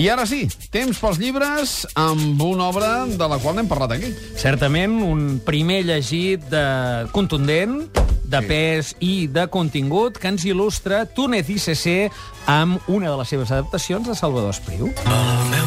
I ara sí, temps pels llibres amb una obra de la qual n'hem parlat aquí. Certament, un primer llegit de contundent, de pes i de contingut que ens il·lustra Túnez ICC amb una de les seves adaptacions de Salvador Espriu. El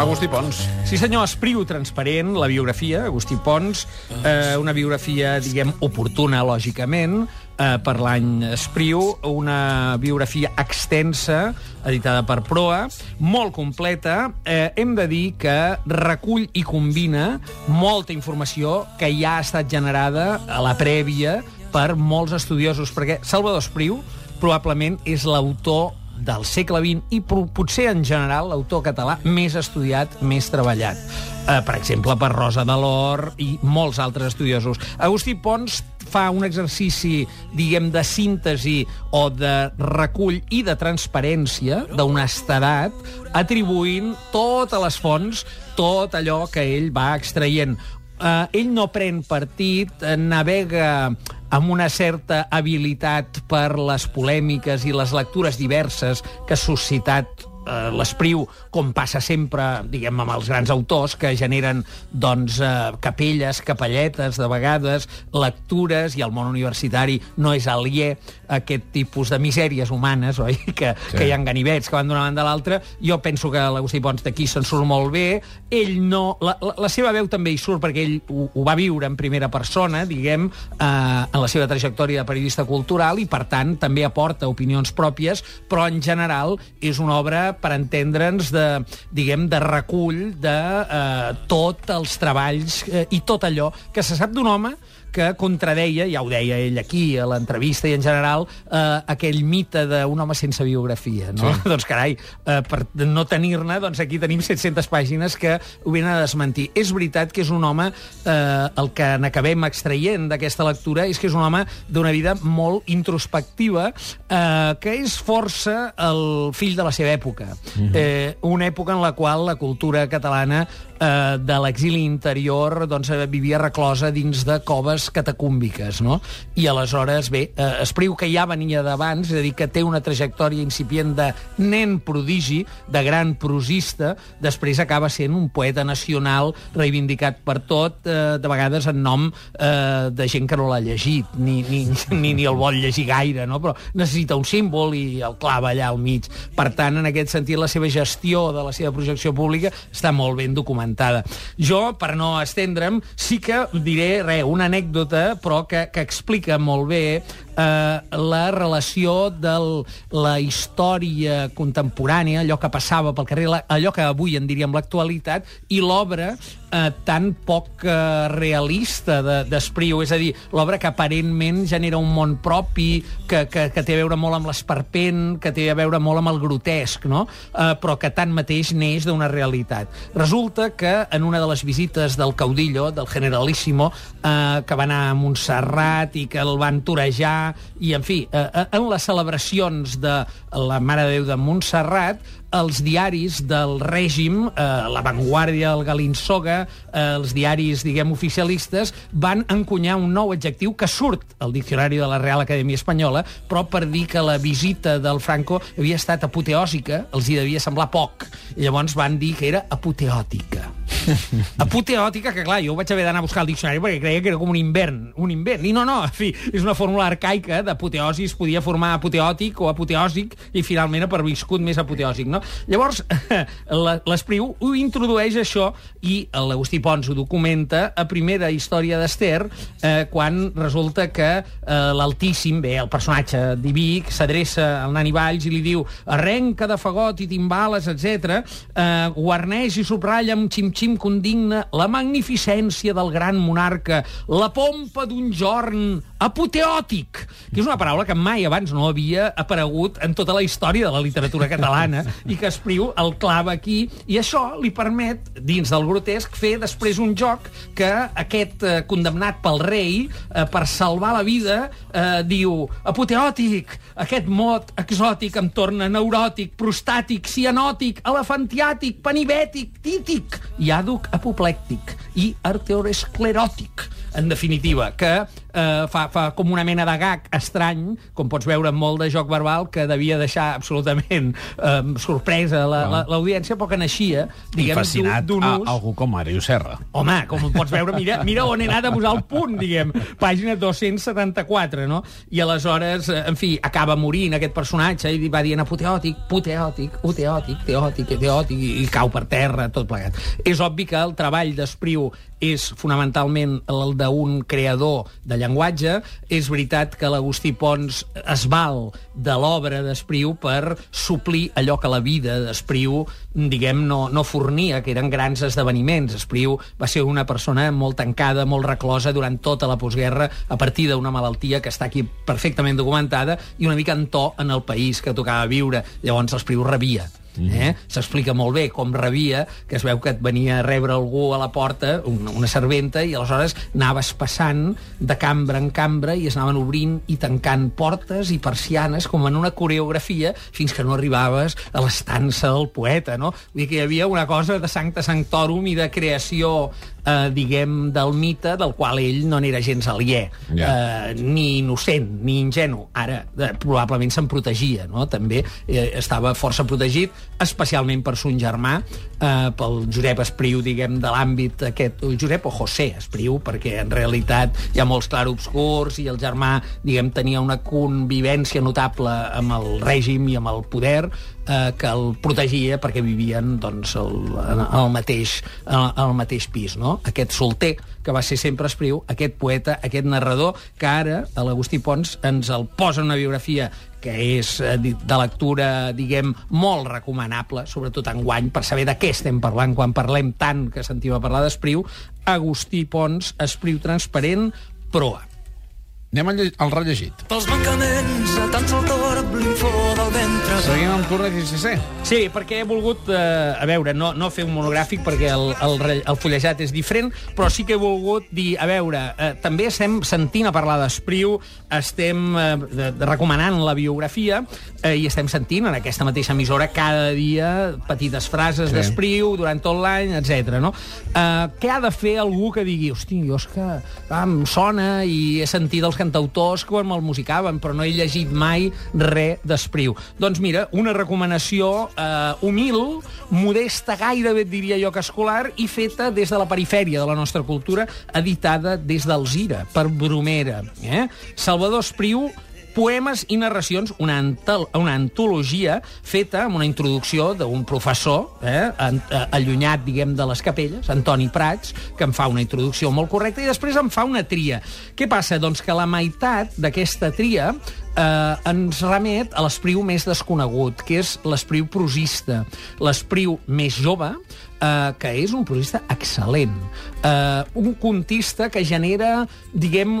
Agustí Pons. Sí senyor, Espriu transparent, la biografia, Agustí Pons, eh, una biografia, diguem, oportuna, lògicament, eh, per l'any Espriu, una biografia extensa, editada per Proa, molt completa. Eh, hem de dir que recull i combina molta informació que ja ha estat generada a la prèvia per molts estudiosos, perquè Salvador Espriu probablement és l'autor del segle XX i potser en general l'autor català més estudiat, més treballat. Eh, per exemple, per Rosa de l'Or i molts altres estudiosos. Agustí Pons fa un exercici, diguem, de síntesi o de recull i de transparència d'honestedat, atribuint totes les fonts, tot allò que ell va extraient. Uh, ell no pren partit, eh, navega amb una certa habilitat per les polèmiques i les lectures diverses que ha suscitat eh, l'espriu, com passa sempre, diguem, amb els grans autors, que generen, doncs, eh, capelles, capelletes, de vegades, lectures, i el món universitari no és aliè a aquest tipus de misèries humanes, oi?, que, sí. que hi ha ganivets que van d'una banda a l'altra. Jo penso que l'Agustí Pons d'aquí se'n surt molt bé. Ell no... La, la, la seva veu també hi surt perquè ell ho, ho va viure en primera persona, diguem, eh, en la seva trajectòria de periodista cultural i, per tant, també aporta opinions pròpies, però en general és una obra per entendre'ns de, diguem, de recull de eh, tots els treballs eh, i tot allò que se sap d'un home que contradeia, ja ho deia ell aquí a l'entrevista i en general, eh, aquell mite d'un home sense biografia. No? Sí. doncs carai, eh, per no tenir-ne, doncs aquí tenim 700 pàgines que ho venen a desmentir. És veritat que és un home, eh, el que n'acabem extraient d'aquesta lectura és que és un home d'una vida molt introspectiva, eh, que és força el fill de la seva època. Mm -hmm. eh, una època en la qual la cultura catalana eh, de l'exili interior doncs, vivia reclosa dins de coves catacúmbiques, no? I aleshores, bé, eh, Espriu, que ja venia d'abans, és a dir, que té una trajectòria incipient de nen prodigi, de gran prosista, després acaba sent un poeta nacional reivindicat per tot, eh, de vegades en nom eh, de gent que no l'ha llegit, ni, ni, ni, ni el vol llegir gaire, no? però necessita un símbol i el clava allà al mig. Per tant, en aquest sentit, la seva gestió de la seva projecció pública està molt ben documentada. Jo, per no estendre'm, sí que diré, re, una anècdota, però que, que explica molt bé eh, la relació de la història contemporània, allò que passava pel carrer, allò que avui en diríem l'actualitat, i l'obra eh, tan poc eh, realista de- d'Espriu, és a dir, l'obra que aparentment genera un món propi, que, que, que té a veure molt amb l'esperpent, que té a veure molt amb el grotesc, no? eh, però que tanmateix neix d'una realitat. Resulta que en una de les visites del caudillo, del generalíssimo, eh, que va anar a Montserrat i que el van torejar, i, en fi, eh, eh, en les celebracions de la Mare de Déu de Montserrat, els diaris del règim, eh, La Vanguardia, el Galinsoga, eh, els diaris, diguem, oficialistes, van encunyar un nou adjectiu que surt al diccionari de la Real Acadèmia Espanyola, però per dir que la visita del Franco havia estat apoteòsica, els hi devia semblar poc. I llavors van dir que era apoteòtica. Apoteòtica, que clar, jo vaig haver d'anar a buscar el diccionari perquè creia que era com un invern, un invent. I no, no, en fi, és una fórmula arcaica d'apoteosi, es podia formar apoteòtic o apoteòsic i finalment ha perviscut més apoteòsic, no? Llavors, la- l'Espriu ho introdueix això i l'Agustí Pons ho documenta a primera història d'Ester eh, quan resulta que eh, l'Altíssim, bé, el personatge diví, que s'adreça al Nani Valls i li diu arrenca de fagot i timbales, etc. Eh, guarneix i subratlla amb xim-xim condigna la magnificència del gran monarca, la pompa d'un jorn apoteòtic, que és una paraula que mai abans no havia aparegut en tota la història de la literatura catalana i que Espriu el clava aquí. I això li permet, dins del grotesc, fer després un joc que aquest eh, condemnat pel rei, eh, per salvar la vida, eh, diu apoteòtic, aquest mot exòtic em torna neuròtic, prostàtic, cianòtic, elefantiàtic, panibètic, tític. I àduc apoplèctic i arteorescleròtic en definitiva, que eh, fa, fa com una mena de gag estrany, com pots veure molt de joc verbal, que devia deixar absolutament eh, sorpresa la- la- l'audiència, però que naixia, diguem, d'un a ús... algú com Màrius Serra. Home, com pots veure, mira, mira on he anat a posar el punt, diguem. Pàgina 274, no? I aleshores, eh, en fi, acaba morint aquest personatge i va dient apoteòtic, puteòtic, uteòtic, teòtic, teòtic, i, i cau per terra, tot plegat. És obvi que el treball d'Espriu és fonamentalment el d'un creador de llenguatge. És veritat que l'Agustí Pons es val de l'obra d'Espriu per suplir allò que la vida d'Espriu, diguem, no, no fornia, que eren grans esdeveniments. Espriu va ser una persona molt tancada, molt reclosa durant tota la postguerra a partir d'una malaltia que està aquí perfectament documentada i una mica en to en el país que tocava viure. Llavors l'Espriu rebia. Eh? S'explica molt bé com rebia, que es veu que et venia a rebre algú a la porta, una, una serventa, i aleshores anaves passant de cambra en cambra i es anaven obrint i tancant portes i persianes com en una coreografia fins que no arribaves a l'estança del poeta, no? Vull dir que hi havia una cosa de sancta sanctorum i de creació eh, diguem, del mite del qual ell no n'era gens aliè, Ja. eh, ni innocent, ni ingenu. Ara, eh, probablement se'n protegia, no? També eh, estava força protegit, especialment per son germà, eh, pel Josep Espriu, diguem, de l'àmbit aquest, Josep o José Espriu, perquè en realitat hi ha molts clarobscurs i el germà, diguem, tenia una convivència notable amb el règim i amb el poder, eh, que el protegia perquè vivien doncs, el, en el, mateix, en el mateix pis. No? Aquest solter, que va ser sempre Espriu, aquest poeta, aquest narrador, que ara a l'Agustí Pons ens el posa en una biografia que és eh, de lectura, diguem, molt recomanable, sobretot en guany, per saber de què estem parlant quan parlem tant que sentim a parlar d'Espriu. Agustí Pons, Espriu transparent, proa. Anem al, al rellegit. Pels mancaments a tant el del ventre. Seguim amb Tour de XCC. Sí, perquè he volgut, eh, a veure, no, no fer un monogràfic perquè el, el, el fullejat és diferent, però sí que he volgut dir, a veure, eh, també estem sentint a parlar d'Espriu, estem eh, de, de, recomanant la biografia eh, i estem sentint en aquesta mateixa emissora cada dia petites frases sí. d'Espriu durant tot l'any, etc. No? Eh, què ha de fer algú que digui, hosti, jo és que ah, em sona i he sentit els cantautors quan me'l musicaven, però no he llegit mai res d'Espriu. Doncs mira, una recomanació eh, humil, modesta, gairebé et diria jo que escolar, i feta des de la perifèria de la nostra cultura, editada des d'Alzira, per Bromera. Eh? Salvador Espriu, Poemes i narracions, una, antal, una antologia feta amb una introducció d'un professor eh, eh, allunyat, diguem, de les capelles, Antoni Prats, que em fa una introducció molt correcta i després em fa una tria. Què passa? Doncs que la meitat d'aquesta tria eh, ens remet a l'espriu més desconegut, que és l'espriu prosista, l'espriu més jove, eh, que és un prosista excel·lent. Eh, un contista que genera, diguem,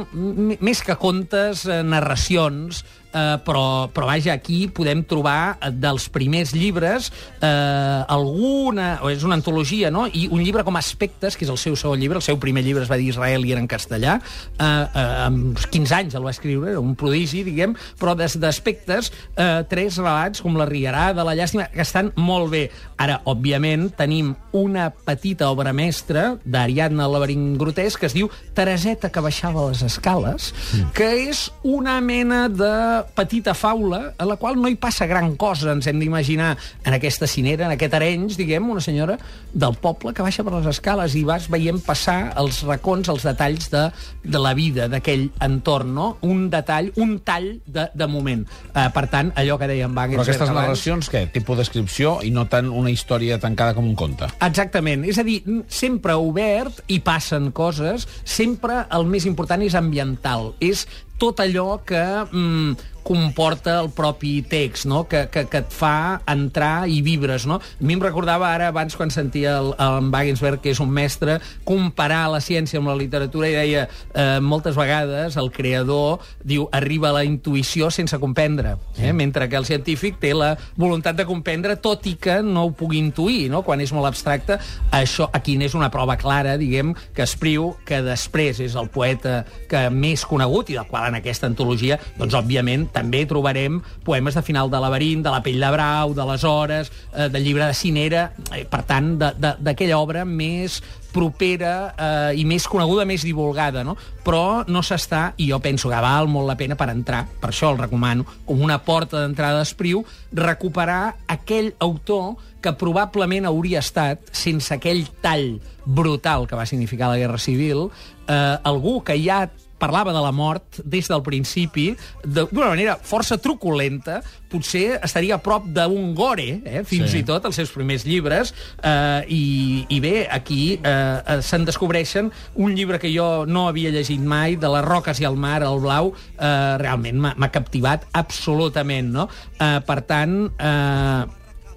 més que contes, eh, narracions, eh, però, però vaja, aquí podem trobar eh, dels primers llibres eh, alguna... és una antologia, no? I un llibre com Aspectes, que és el seu segon llibre, el seu primer llibre es va dir Israel i era en castellà, eh, eh, amb 15 anys el va escriure, era un prodigi, diguem, però des d'aspectes, eh, tres relats com la Rierada, la llàstima, que estan molt bé. Ara, òbviament, tenim una petita obra mestra d'Ariadna laberint grotesc que es diu Tereseta que baixava les escales, que és una mena de petita faula a la qual no hi passa gran cosa, ens hem d'imaginar en aquesta cinera, en aquest arenys, diguem, una senyora del poble que baixa per les escales i vas veient passar els racons, els detalls de, de la vida d'aquell entorn, no? Un detall, un tall de, de moment. Eh, per tant, allò que dèiem Wagner Però aquestes abans- narracions, què? Tipus descripció i no tant una història tancada com un conte. Exactament. És a dir, sempre obert i passen coses, sempre el més important és ambiental. És tot allò que mm, comporta el propi text, no? que, que, que et fa entrar i vibres. No? A mi em recordava ara, abans, quan sentia el, el Wagensberg, que és un mestre, comparar la ciència amb la literatura i deia, eh, moltes vegades el creador diu arriba a la intuïció sense comprendre, eh? mentre que el científic té la voluntat de comprendre, tot i que no ho pugui intuir, no? quan és molt abstracte. Això aquí n'és una prova clara, diguem, que Espriu, que després és el poeta que més conegut i del qual en aquesta antologia, doncs, òbviament, també trobarem poemes de final de laberint, de la pell de brau, de les hores, eh, del llibre de Cinera, eh, per tant, d'aquella obra més propera eh, i més coneguda, més divulgada, no? Però no s'està, i jo penso que val molt la pena per entrar, per això el recomano, com una porta d'entrada d'Espriu, recuperar aquell autor que probablement hauria estat, sense aquell tall brutal que va significar la Guerra Civil, eh, algú que ja parlava de la mort des del principi de- d'una manera força truculenta, potser estaria a prop d'un gore, eh, fins Sí. i tot, els seus primers llibres, eh, i, i bé, aquí eh, eh, se'n descobreixen un llibre que jo no havia llegit mai, de les roques i el mar, el blau, eh, realment m'ha captivat absolutament, no? Eh, per tant, eh,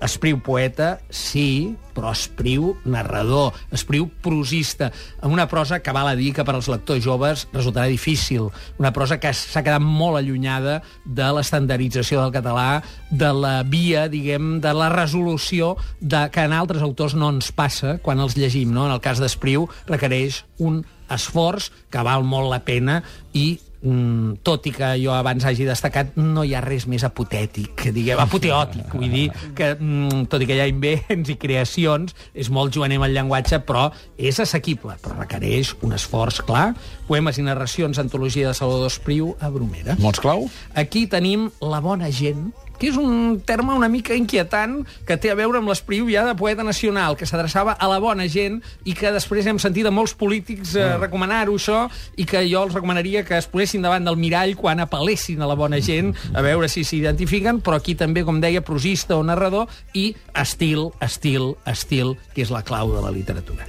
Espriu poeta, sí, però Espriu narrador, Espriu prosista, amb una prosa que val a dir que per als lectors joves resultarà difícil, una prosa que s'ha quedat molt allunyada de l'estandardització del català, de la via, diguem, de la resolució de, que en altres autors no ens passa quan els llegim. No? En el cas d'Espriu requereix un esforç que val molt la pena i mm, tot i que jo abans hagi destacat, no hi ha res més apotètic, diguem, apoteòtic, vull dir, que mm, tot i que hi ha invents i creacions, és molt juganer amb el llenguatge, però és assequible, però requereix un esforç clar. Poemes i narracions, antologia de Salvador Espriu a Bromera. Mots clau? Aquí tenim la bona gent, que és un terme una mica inquietant que té a veure amb l'espriu ja de poeta nacional, que s'adreçava a la bona gent i que després hem sentit a molts polítics eh, recomanar-ho això i que jo els recomanaria que es posessin davant del mirall quan apel·lessin a la bona gent a veure si s'identifiquen, però aquí també, com deia, prosista o narrador i estil, estil, estil, que és la clau de la literatura.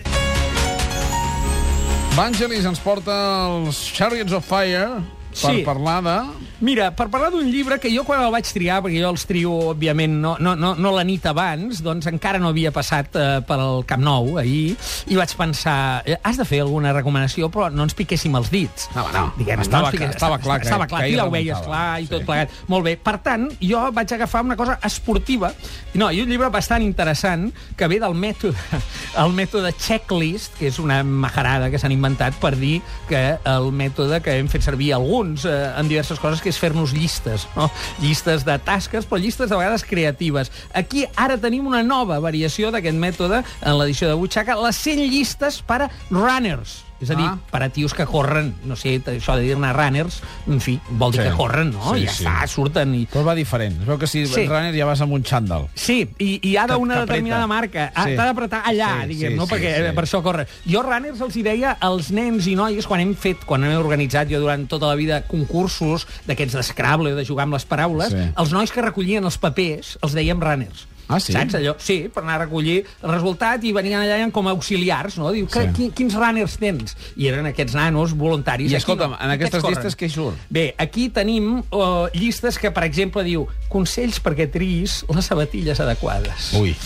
Vangelis ens porta els Chariots of Fire per Sí. parlar de... Mira, per parlar d'un llibre que jo quan el vaig triar, perquè jo els trio, òbviament, no, no, no, no la nit abans, doncs encara no havia passat eh, per al Camp Nou ahir, i vaig pensar, eh, has de fer alguna recomanació, però no ens piquéssim els dits. No, no. Diguem, Estava- ens piqués- estava clar que- estava clar, que tu ja ho veies clar i tot Sí. plegat. Molt bé. Per tant, jo vaig agafar una cosa esportiva, no, i un llibre bastant interessant que ve del mètode, el mètode checklist, que és una majarada que s'han inventat per dir que el mètode que hem fet servir alguns eh, en diverses coses, que és fer-nos llistes, no? llistes de tasques, però llistes de vegades creatives. Aquí ara tenim una nova variació d'aquest mètode en l'edició de Butxaca, les 100 llistes per a runners. És a dir, Ah. per a tios que corren, no sé, això de dir-ne runners, en fi, vol dir Sí. que corren, no? Sí, ja sí. està, surten i... Però va diferent. Es veu que si Sí. sí. runner ja vas amb un xandall. Sí, i, i ha d'una determinada marca. Ha Sí. T'ha d'apretar allà, Sí, diguem, sí, no? sí, Perquè sí. eh, per això corre. Jo runners els hi deia als nens i noies quan hem fet, quan hem organitzat jo durant tota la vida concursos d'aquests d'Scrabble, de jugar amb les paraules, Sí. els nois que recollien els papers els dèiem runners. Ah, sí? Saps allò? Sí, per anar a recollir el resultat i venien allà com a auxiliars, no? Diu, que, Sí. qui, quins runners tens? I eren aquests nanos voluntaris. I Aquí escolta'm, en aquestes Aquests llistes què surt? Bé, aquí tenim uh, llistes que, per exemple, diu consells perquè triïs les sabatilles adequades. Ui.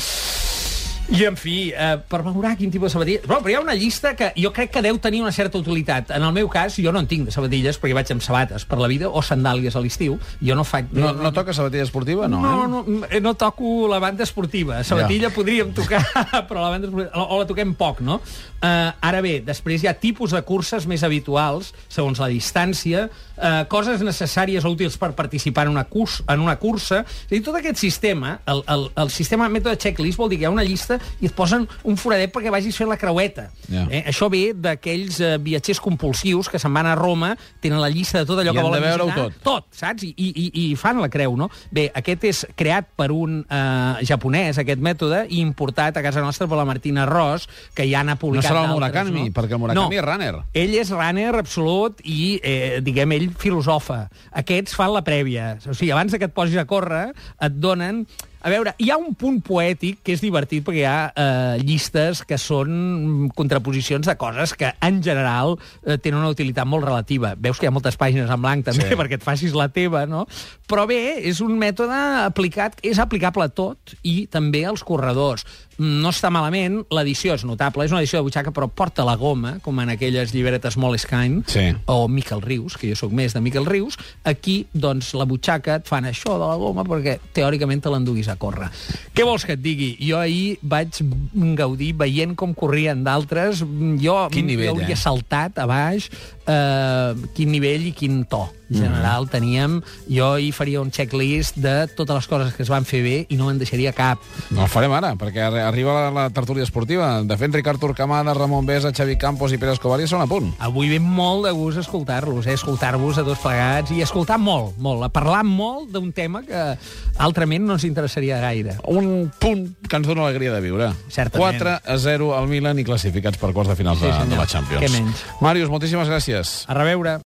I, en fi, eh, per valorar quin tipus de sabatilles... Però, però hi ha una llista que jo crec que deu tenir una certa utilitat. En el meu cas, jo no en tinc de sabatilles perquè vaig amb sabates per la vida o sandàlies a l'estiu. Jo no faig... No, no toca sabatilla esportiva? No, no, eh? no, eh, no toco la banda esportiva. Sabatilla ja. podríem tocar, però la banda esportiva... O, la toquem poc, no? Uh, ara bé, després hi ha tipus de curses més habituals, segons la distància, uh, coses necessàries o útils per participar en una, curs, en una cursa. És a dir, tot aquest sistema, el, el, el sistema mètode checklist vol dir que hi ha una llista i et posen un foradet perquè vagis fent la creueta. Ja. Eh, això ve d'aquells uh, viatgers compulsius que se'n van a Roma, tenen la llista de tot allò I que volen visitar. tot. Tot, saps? I, i, I fan la creu, no? Bé, aquest és creat per un eh, japonès, aquest mètode, i importat a casa nostra per la Martina Ross, que ja n'ha No publicat serà el Murakami, no? perquè el Murakami no. és runner. Ell és runner absolut i, eh, diguem, ell filosofa. Aquests fan la prèvia. O sigui, abans que et posis a córrer, et donen... A veure, hi ha un punt poètic que és divertit perquè hi ha eh, llistes que són contraposicions de coses que, en general, eh, tenen una utilitat molt relativa. Veus que hi ha moltes pàgines en blanc, també, Sí. sí. perquè et facis la teva, no? Però bé, és un mètode aplicat, és aplicable a tot i també als corredors. No està malament, l'edició és notable, és una edició de butxaca, però porta la goma, com en aquelles llibretes Moleskine, Sí. o Miquel Rius, que jo sóc més de Miquel Rius, aquí, doncs, la butxaca et fan això de la goma perquè teòricament te l'enduguis a córrer. Què vols que et digui? Jo ahir vaig gaudir veient com corrien d'altres. Jo Quin nivell, jo hauria eh? saltat a baix. Eh, quin nivell i quin to general mm. teníem. Jo hi faria un checklist de totes les coses que es van fer bé i no me'n deixaria cap. No el farem ara, perquè arri- arriba la, la tertúlia esportiva. De fet, Ricard Turcamada, Ramon Besa, Xavi Campos i Pere Escobar ja són a punt. Avui ve molt de gust escoltar-los, eh? escoltar-vos a dos plegats i escoltar molt, molt, a parlar molt d'un tema que altrament no ens interessaria gaire. Un punt que ens dona l'alegria de viure. Certament. 4 a 0 al Milan i classificats per quarts de final Sí, de, senyor. de la Champions. Què menys. Màrius, moltíssimes gràcies. A reveure.